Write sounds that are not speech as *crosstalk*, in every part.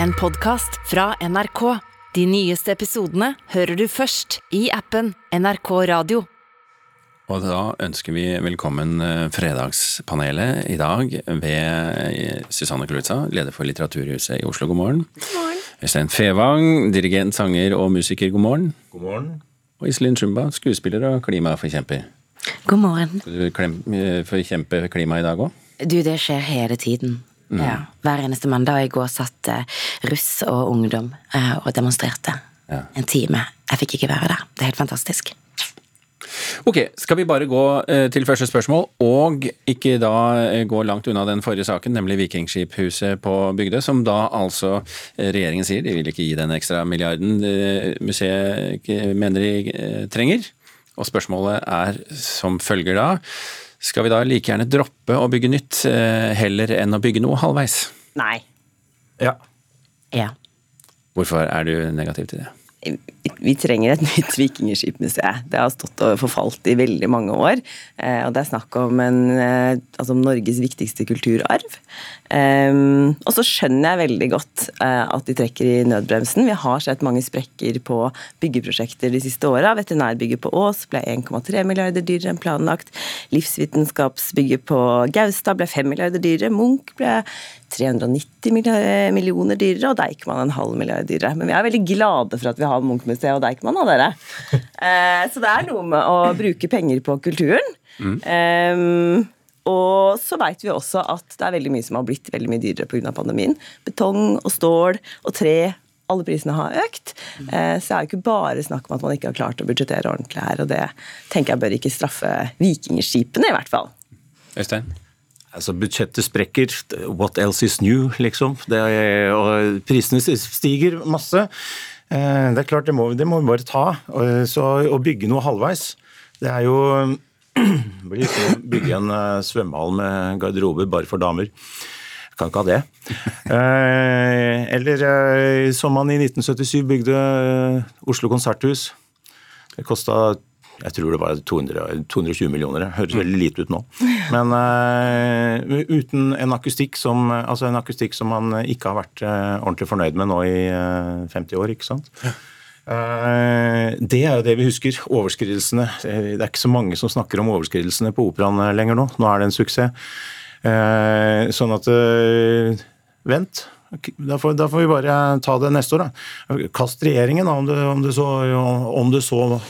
en podkast fra NRK. De nyeste episodene hører du først i appen NRK Radio. Og da ønsker vi velkommen eh, Fredagspanelet i dag ved eh, Susanne Klutza, leder for Litteraturhuset i Oslo. God morgen. God morgen. Øystein Fevang, dirigent, sanger og musiker. God morgen. God morgen. Og Iselin Shumba, skuespiller og klimaforkjemper. God morgen. Skal du klem, eh, forkjempe klimaet i dag òg? Du, det skjer hele tiden. Ja. Hver eneste mandag. I går satt eh, russ og ungdom eh, og demonstrerte. Ja. En time. Jeg fikk ikke være der. Det er helt fantastisk. Ok, skal vi bare gå eh, til første spørsmål, og ikke da gå langt unna den forrige saken, nemlig Vikingskiphuset på Bygdøy, som da altså regjeringen sier de vil ikke gi den ekstra milliarden museet mener de trenger. Og spørsmålet er som følger da, skal vi da like gjerne droppe å bygge nytt eh, heller enn å bygge noe halvveis? Nei. Ja. Ja. Hvorfor er du negativ til det? Vi trenger et *laughs* nytt vikingskipmuseum. Det har stått og forfalt i veldig mange år. eh, Og det er snakk om, en, eh, altså Norges viktigste kulturarv. Um, og så skjønner jeg veldig godt eh, at de trekker i nødbremsen. Vi har sett mange sprekker på byggeprosjekter de siste åra. Veterinærbygget på Ås ble 1,3 milliarder dyrere enn planlagt. Livsvitenskapsbygget på Gaustad ble 5 milliarder dyrere. Munch ble 390 millioner dyrere, og Deichman en halv milliard dyrere. Men vi er veldig glade for at vi har Munch-museet og Deichman, av dere. *laughs* Eh, så det er noe med å bruke penger på kulturen. Um, og så vet vi også at det er veldig mye som har blitt veldig mye dyrere pga. pandemien. Betong og stål og tre. Alle prisene har økt. Eh, så det er jo ikke bare snakk om at man ikke har klart å budsjettere ordentlig her. Og det tenker jeg bør ikke straffe vikingskipene, i hvert fall. Øystein? Altså, budsjettet sprekker. What else is new, liksom? Er, og prisene stiger masse. Eh, Det er klart, det må, det må vi bare ta. Og- Så å bygge noe halvveis, det er jo *clears throat* blir ikke å bygge en eh, svømmehall med garderober bare for damer. Kan ikke ha det. Eh, Eller eh, som man i 1977 bygde eh, Oslo konserthus. Det kosta jeg tror det var 200, 220 millioner. Det høres veldig lite ut nå. Men uh, uten en akustikk, som, altså en akustikk som man ikke har vært uh, ordentlig fornøyd med nå i uh, 50 år, ikke sant? Eh, det er jo det vi husker. Overskridelsene. Eh, Det er ikke så mange som snakker om overskridelsene på operaen eh, lenger nå. Nå er det en suksess. Eh, sånn at eh, Vent. Da får, da får vi bare ta det neste år, da. Kast regjeringen, da, om du, om så, om så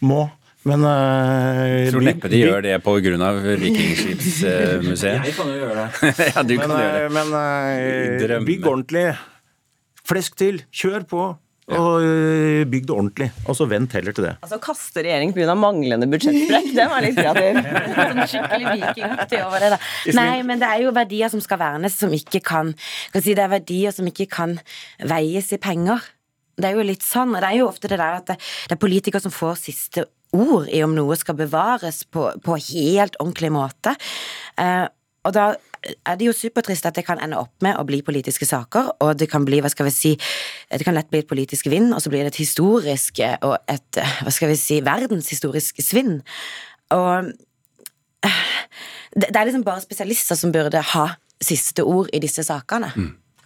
må. Men uh, tror neppe de gjør det pga. Vikingskipsmuseet. *laughs* Jeg kan jo gjøre det. *laughs* ja, du kan Men, gjøre eh, det. men uh, bygg ordentlig. Flesk til. Kjør på. Og eh, bygg det ordentlig. Og så vent heller til det. Altså Kaste regjering pga. manglende budsjettsprekk, det var litt kreativt. *laughs* Sånn skikkelig vikingaktig over det, da. Nei, men det er jo verdier som skal vernes, som ikke kan, kan si, Det er verdier som ikke kan veies i penger. Det er jo litt sånn, og det er jo ofte det der at det, det er politikere som får siste ord i om noe skal bevares på, på helt ordentlig måte. Eh, og da er det jo supertrist at det kan ende opp med å bli politiske saker, og det kan bli, hva skal vi si, det kan lett bli et politisk vinn, og så blir det et historisk eh, og et, eh, hva skal vi si, verdenshistorisk svinn. Og eh, det, det er liksom bare spesialister som burde ha siste ord i disse sakene.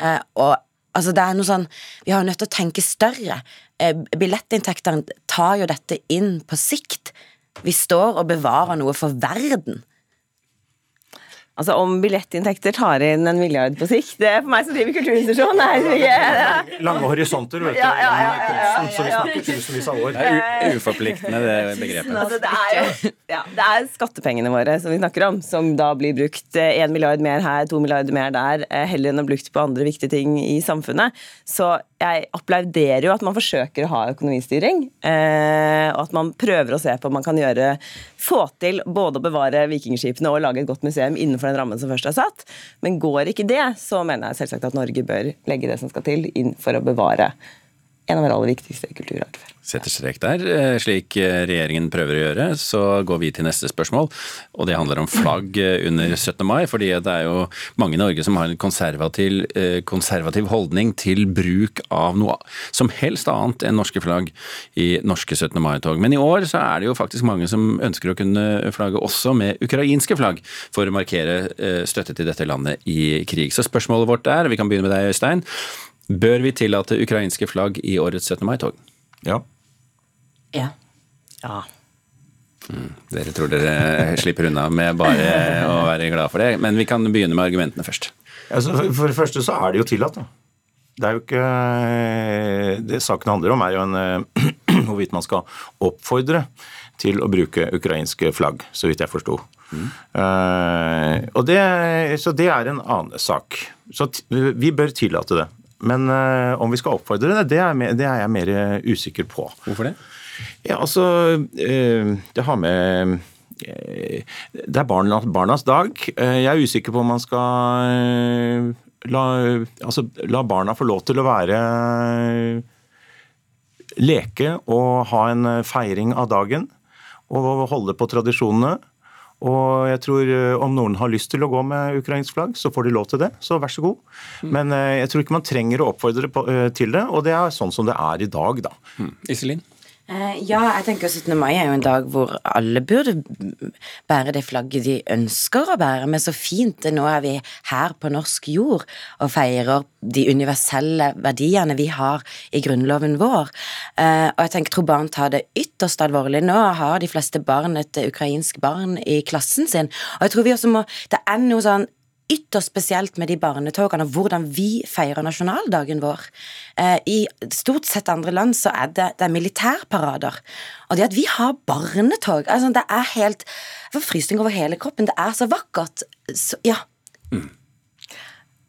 Eh, og altså det er noe sånn Vi har jo nødt til å tenke større. Eh, billettinntektene tar jo dette inn på sikt. Vi står og bevarer noe for verden. Altså Om billettinntekter tar inn en milliard på sikt det er For meg som driver kulturinstitusjon, er det Lange horisonter, vet du. Ja, ja, ja, ja, ja, Så vi snakker tusenvis av år. Det er uforpliktende, det begrepet. Altså, det, er ja, det er skattepengene våre som vi snakker om, som da blir brukt én milliard mer her, to milliarder mer der, eh, heller enn å brukt på andre viktige ting i samfunnet. Så jeg applauderer jo at man forsøker å ha økonomistyring, eh, og at man prøver å se på om man kan gjøre få til både å bevare vikingskipene og lage et godt museum innenfor den rammen som først er satt. Men går ikke det, så mener jeg selvsagt at Norge bør legge det som skal til inn for å bevare en av våre aller viktigste kulturarv. Setter strek der, eh, slik eh, regjeringen prøver å gjøre. Så går vi til neste spørsmål, og det handler om flagg eh, under 17. mai. fordi det er jo mange i Norge som har en konservativ, konservativ holdning til bruk av noe som helst annet enn norske flagg i norske 17. mai-tog. Men i år så er det jo faktisk mange som ønsker å kunne flagge også med ukrainske flagg, for å markere støtte til dette landet i krig. Så spørsmålet vårt er, vi kan begynne med deg Øystein. Bør vi tillate ukrainske flagg i årets 17. mai-tog? Ja. Ja. Ja. Dere tror dere slipper unna med bare å være glad for det, men vi kan begynne med argumentene først. Altså, for- for det første så er det jo tillatt, da. Det er jo ikke Det saken handler om, er jo en eh, *clears throat* hvorvidt man skal oppfordre til å bruke ukrainske flagg, så vidt jeg forsto. Mm. det, så det er en annen sak. Så t vi bør tillate det. Men uh, om vi skal oppfordre det, det er, det er jeg mer usikker på. Hvorfor det? Ja, altså uh, Det har med eh, Det er barna, barnas dag. Eh, Jeg er usikker på om man skal eh, la, altså, la barna få lov til å være Leke og ha en feiring av dagen. Og holde på tradisjonene. Og jeg tror eh, om noen har lyst til å gå med ukrainsk flagg, så får de lov til det. Så vær så god. Men eh, jeg tror ikke man trenger å oppfordre eh, til det, og det er sånn som det er i dag, da. Iselin? Eh, Ja, jeg tenker 17. mai er jo en dag hvor alle burde bære det flagget de ønsker å bære, men så fint. Nå er vi her på norsk jord og feirer de universelle verdiene vi har i grunnloven vår. Eh, Og jeg tenker, tror barn tar det ytterst alvorlig. Nå har de fleste barn et ukrainsk barn i klassen sin, og jeg tror vi også må Det er noe sånn ytterst spesielt med de barnetogene og hvordan vi feirer nasjonaldagen vår. Eh, I stort sett andre land så er det, det er militærparader. Og det at vi har barnetog altså Det er helt Jeg får frysning over hele kroppen. Det er så vakkert. Så, ja.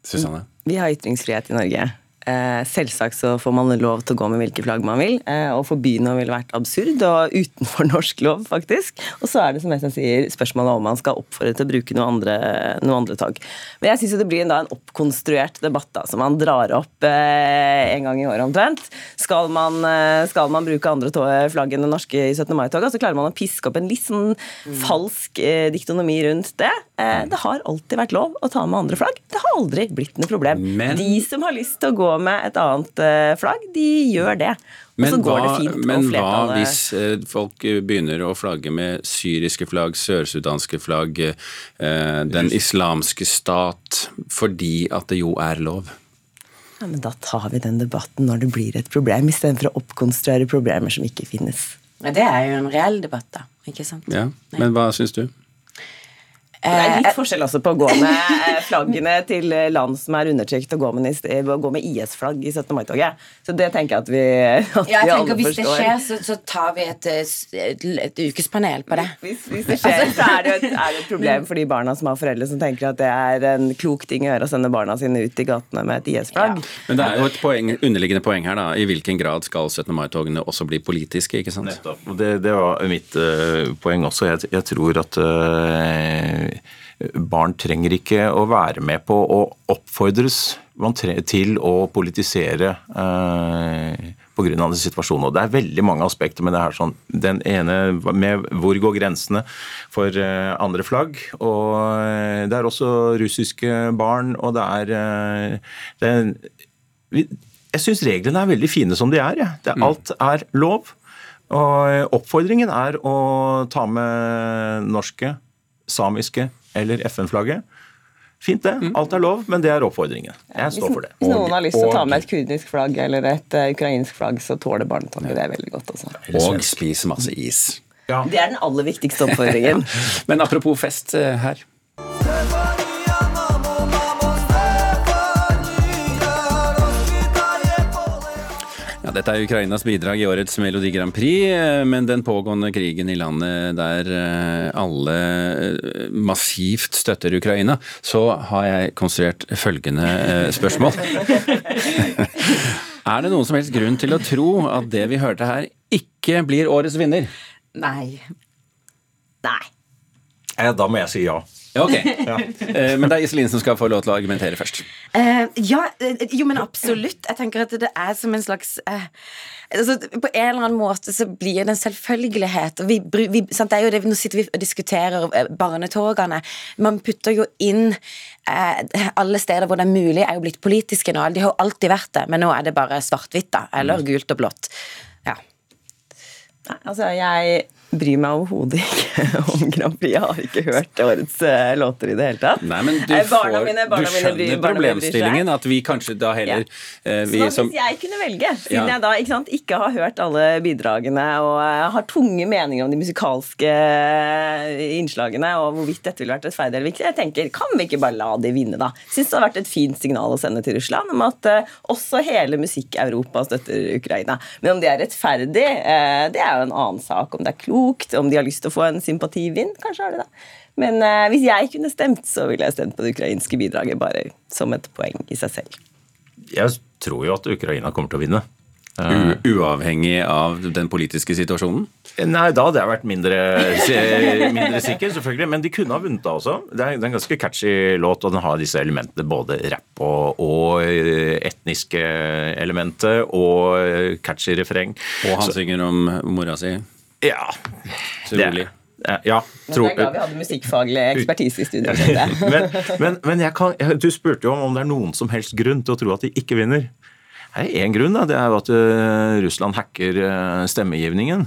Susanne? Vi har ytringsfrihet i Norge. Eh, selvsagt så får man lov til å gå med hvilke flagg man vil. Eh, å forby noe ville vært absurd og utenfor *laughs* norsk lov, faktisk. Og så er det som jeg sier, spørsmålet om man skal oppfordre til å bruke noe andre, noe andre tog. Men jeg syns det blir en, da, en oppkonstruert debatt da, som man drar opp eh, en gang i året omtrent. Skal man, eh, skal man bruke andre flagg enn det norske i 17. mai-toget, så klarer man å piske opp en litt sånn falsk eh, diktonomi rundt det. Eh, det har alltid vært lov å ta med andre flagg. Det har aldri blitt noe problem. Men- De som har lyst til å gå med et annet eh, flagg, de gjør det. Og så Men, går hva, det fint. men hva hvis eh, folk begynner å flagge med syriske flagg, sørsudanske flagg, den islamske stat, fordi at det jo er lov? ja, men Da tar vi den debatten når det blir et problem, istedenfor å oppkonstruere problemer som ikke finnes. Det er jo en reell debatt, da. Ikke sant? Ja, Men hva syns du? Det er litt forskjell altså på å gå med eh, flaggene til land som er undertrykt, og gå med, eh, med IS-flagg i 17. mai-toget. Så det tenker jeg at vi, at Ja, jeg vi alle forstår. Hvis det skjer, så, så tar vi et, eh, et, et ukespanel på det. Hvis, hvis det skjer, så er det, et, er det et problem *laughs* for de barna som har foreldre som tenker at det er en klok ting å gjøre å sende barna sine ut i gatene med et IS-flagg. Men det er jo et poeng, underliggende poeng her, da. I hvilken grad skal 17. mai-togene også bli politiske, ikke sant? Nettopp. Det, det var mitt uh, poeng også. Jeg, jeg tror at eh, barn trenger ikke å være med på å oppfordres til å politisere uh, pga. situasjonen. Og det er veldig mange aspekter med det her. Sånn, den ene med hvor går grensene for eh, andre flagg. Og eh, det er også russiske barn, og det er, eh, det er Jeg syns reglene er veldig fine som de er. Ja. Det, alt er lov. Og oppfordringen er å ta med norske, samiske eller FN-flagget. Fint det. Alt er lov, men det er oppfordringen. Jeg står for det. Hvis noen har lyst til å ta med et kurdisk flagg eller et eh, ukrainsk flagg, så tåler barnetoget det veldig godt. Også. Og spis masse is. Ja. Det er den aller viktigste oppfordringen. *laughs* Men apropos fest eh, her. Dette er Ukrainas bidrag i årets Melodi Grand Prix, eh, men den pågående krigen i landet der eh, alle eh, massivt støtter Ukraina, så har jeg konstruert følgende spørsmål. *laughs* Er det noen som helst grunn til å tro at det vi hørte her, ikke blir årets vinner? Nei. Nei. Eh, Da må jeg si ja. Ja, ok. *laughs* Ja. Men det er Iselin som skal få lov til å argumentere først. Uh, ja, eh, jo, men absolutt. Jeg tenker at det er som en slags uh, altså, På en eller annen måte så blir det en selvfølgelighet. og Vi, vi, sant, det er jo det, nå sitter vi og diskuterer eh, barnetogene. Man putter jo inn eh, Alle steder hvor det er mulig, er jo blitt politiske nå. De har jo alltid vært det, men nå er det bare svart-hvitt, da. Eller gult og blått. Ja. Nei, altså jeg bryr meg overhodet ikke *laughs* om Grand Prix. Jeg har ikke hørt årets uh, låter i det hele tatt. Nei, men du, Eh, får, mine- barna du skjønner bryr- mine bryr problemstillingen, at vi kanskje da heller eh, vi Så som hvis jeg kunne velge, siden Ja. jeg da ikke, sant, ikke har hørt alle bidragene og eh, har tunge meninger om de musikalske eh, innslagene og hvorvidt dette ville vært rettferdig eller ikke, jeg tenker, kan vi ikke bare la de vinne, da? Syns det har vært et fint signal å sende til Russland om at uh, også hele musikk-Europa støtter Ukraina. Men om det er rettferdig, uh, det er jo en annen sak. Om det er klokt, om de har lyst til å få en sympativind, kanskje har de det. Men eh, hvis jeg kunne stemt, så ville jeg stemt på det ukrainske bidraget, bare som et poeng i seg selv. Jeg tror jo at Ukraina kommer til å vinne. u uavhengig av den politiske situasjonen? Nei, da hadde jeg vært mindre, *laughs* mindre sikker, selvfølgelig. Men de kunne ha vunnet da også. Det er, er en ganske catchy låt, og den har disse elementene. Både rapp og, og eh, etniske elementer, og eh, catchy refreng. Og han synger om mora si. Ja. Trolig. rolig. Det, ja, Men tro, jeg er glad vi hadde musikkfaglig *laughs* ekspertise i studio. *laughs* men, men, men jeg kan, du spurte jo om om det er noen som helst grunn til å tro at de ikke vinner. Det er én grunn, da. Det er jo at eh, Russland hacker eh, stemmegivningen.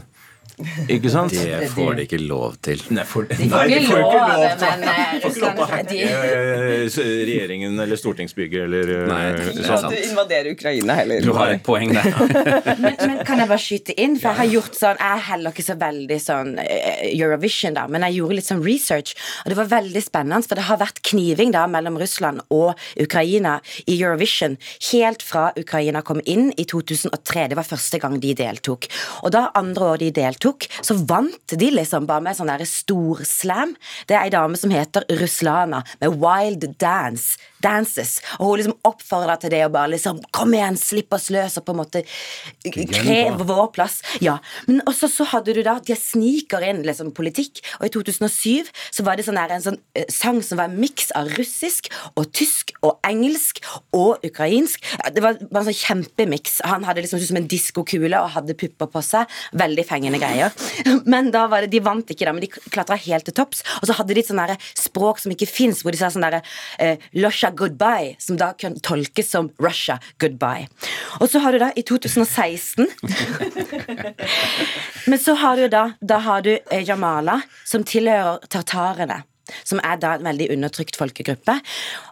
Ikke sant? Det får de ikke lov til. Nei, for, De får ikke lov, men eh, lov til å Russland hacke de, eh, regjeringen eller stortingsbygget eller eh, Nei, det er du invaderer Ukraina heller. Du har et poeng der. *laughs* men, men kan jeg bare skyte inn? For jeg har gjort sånn Jeg er heller ikke så veldig sånn eh, Eurovision, da, men jeg gjorde litt sånn research, og det var veldig spennende, for det har vært kniving da mellom Russland og Ukraina i Eurovision helt fra Ukraina kom inn i 2003. Det var første gang de deltok. Og da andre år de deltok, så vant de liksom bare med sånn derre stor slam. Det er ei dame som heter Ruslana, med Wild Dance. Dances. Og hun liksom oppfordra til det å bare liksom Kom igjen, slipp oss løs, og på en måte krev vår plass. Ja. Men også så hadde du da de sniker inn liksom politikk, og i 2007 så var det sånn der, en sånn eh, sang som var en miks av russisk og tysk og engelsk og ukrainsk. Det var bare en sånn kjempemiks. Han hadde liksom som en diskokule og hadde pupper på seg. Veldig fengende greier. *laughs* Men da var det, de vant ikke, da, men de klatra helt til topps. Og så hadde de et sånn språk som ikke fins, hvor de sa sånn derre eh, goodbye, som da kan tolkes som Russia goodbye. Og så har du da i 2016 *laughs* Men så har du da Da har du eh, Jamala, som tilhører tartarene. Som er da en veldig undertrykt folkegruppe.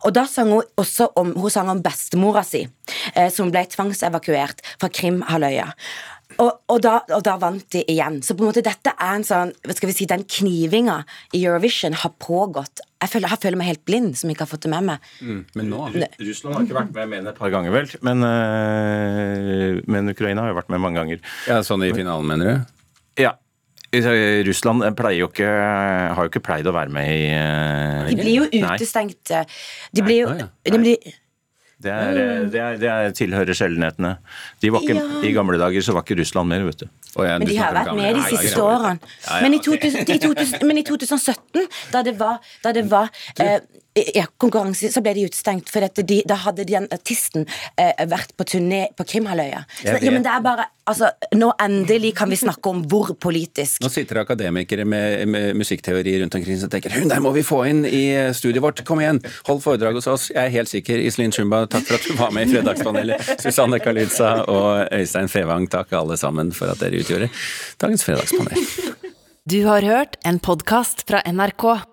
Og da sang hun også om Hun sang om bestemora si, eh, som ble tvangsevakuert fra Krimhalvøya. Og, og, da, og da vant de igjen. Så på en måte dette er en sånn hva skal vi si, Den knivinga i Eurovision har pågått. Jeg føler, jeg føler meg helt blind som ikke har fått det med meg. Men nå Russland har ikke vært med mer enn et par ganger, vel. Men, øh, men Ukraina har jo vært med mange ganger. Ja, Sånn i finalen, mener du? Ja. Russland jo ikke, har jo ikke pleid å være med i uh, De blir jo utestengt. eh, De blir jo Nei, de blir, Det, er, eh, det, er, det er, tilhører sjeldenhetene. De var ikke, Ja. I gamle dager så var ikke Russland mer, vet du. Ja, Men de har vært med de siste årene. Ja, ja, Men, i 2000, i 2000, men i 2017, da det var, da det var eh, ja, konkurranse, så ble de utestengt. For de, da hadde den artisten eh, vært på turné på Krimhalvøya. Ja, men det er bare Altså, nå endelig kan vi snakke om hvor politisk. Nå sitter det akademikere med, med musikkteori rundt omkring som tenker hun der må vi få inn i studiet vårt, kom igjen, hold foredrag hos oss. Jeg er helt sikker. Iselin Shumba, takk for at du var med i Fredagspanelet. *laughs* Susanne Kalitza og Øystein Fevang, takk alle sammen for at dere utgjorde dagens Fredagspanel. Du har hørt en podkast fra NRK.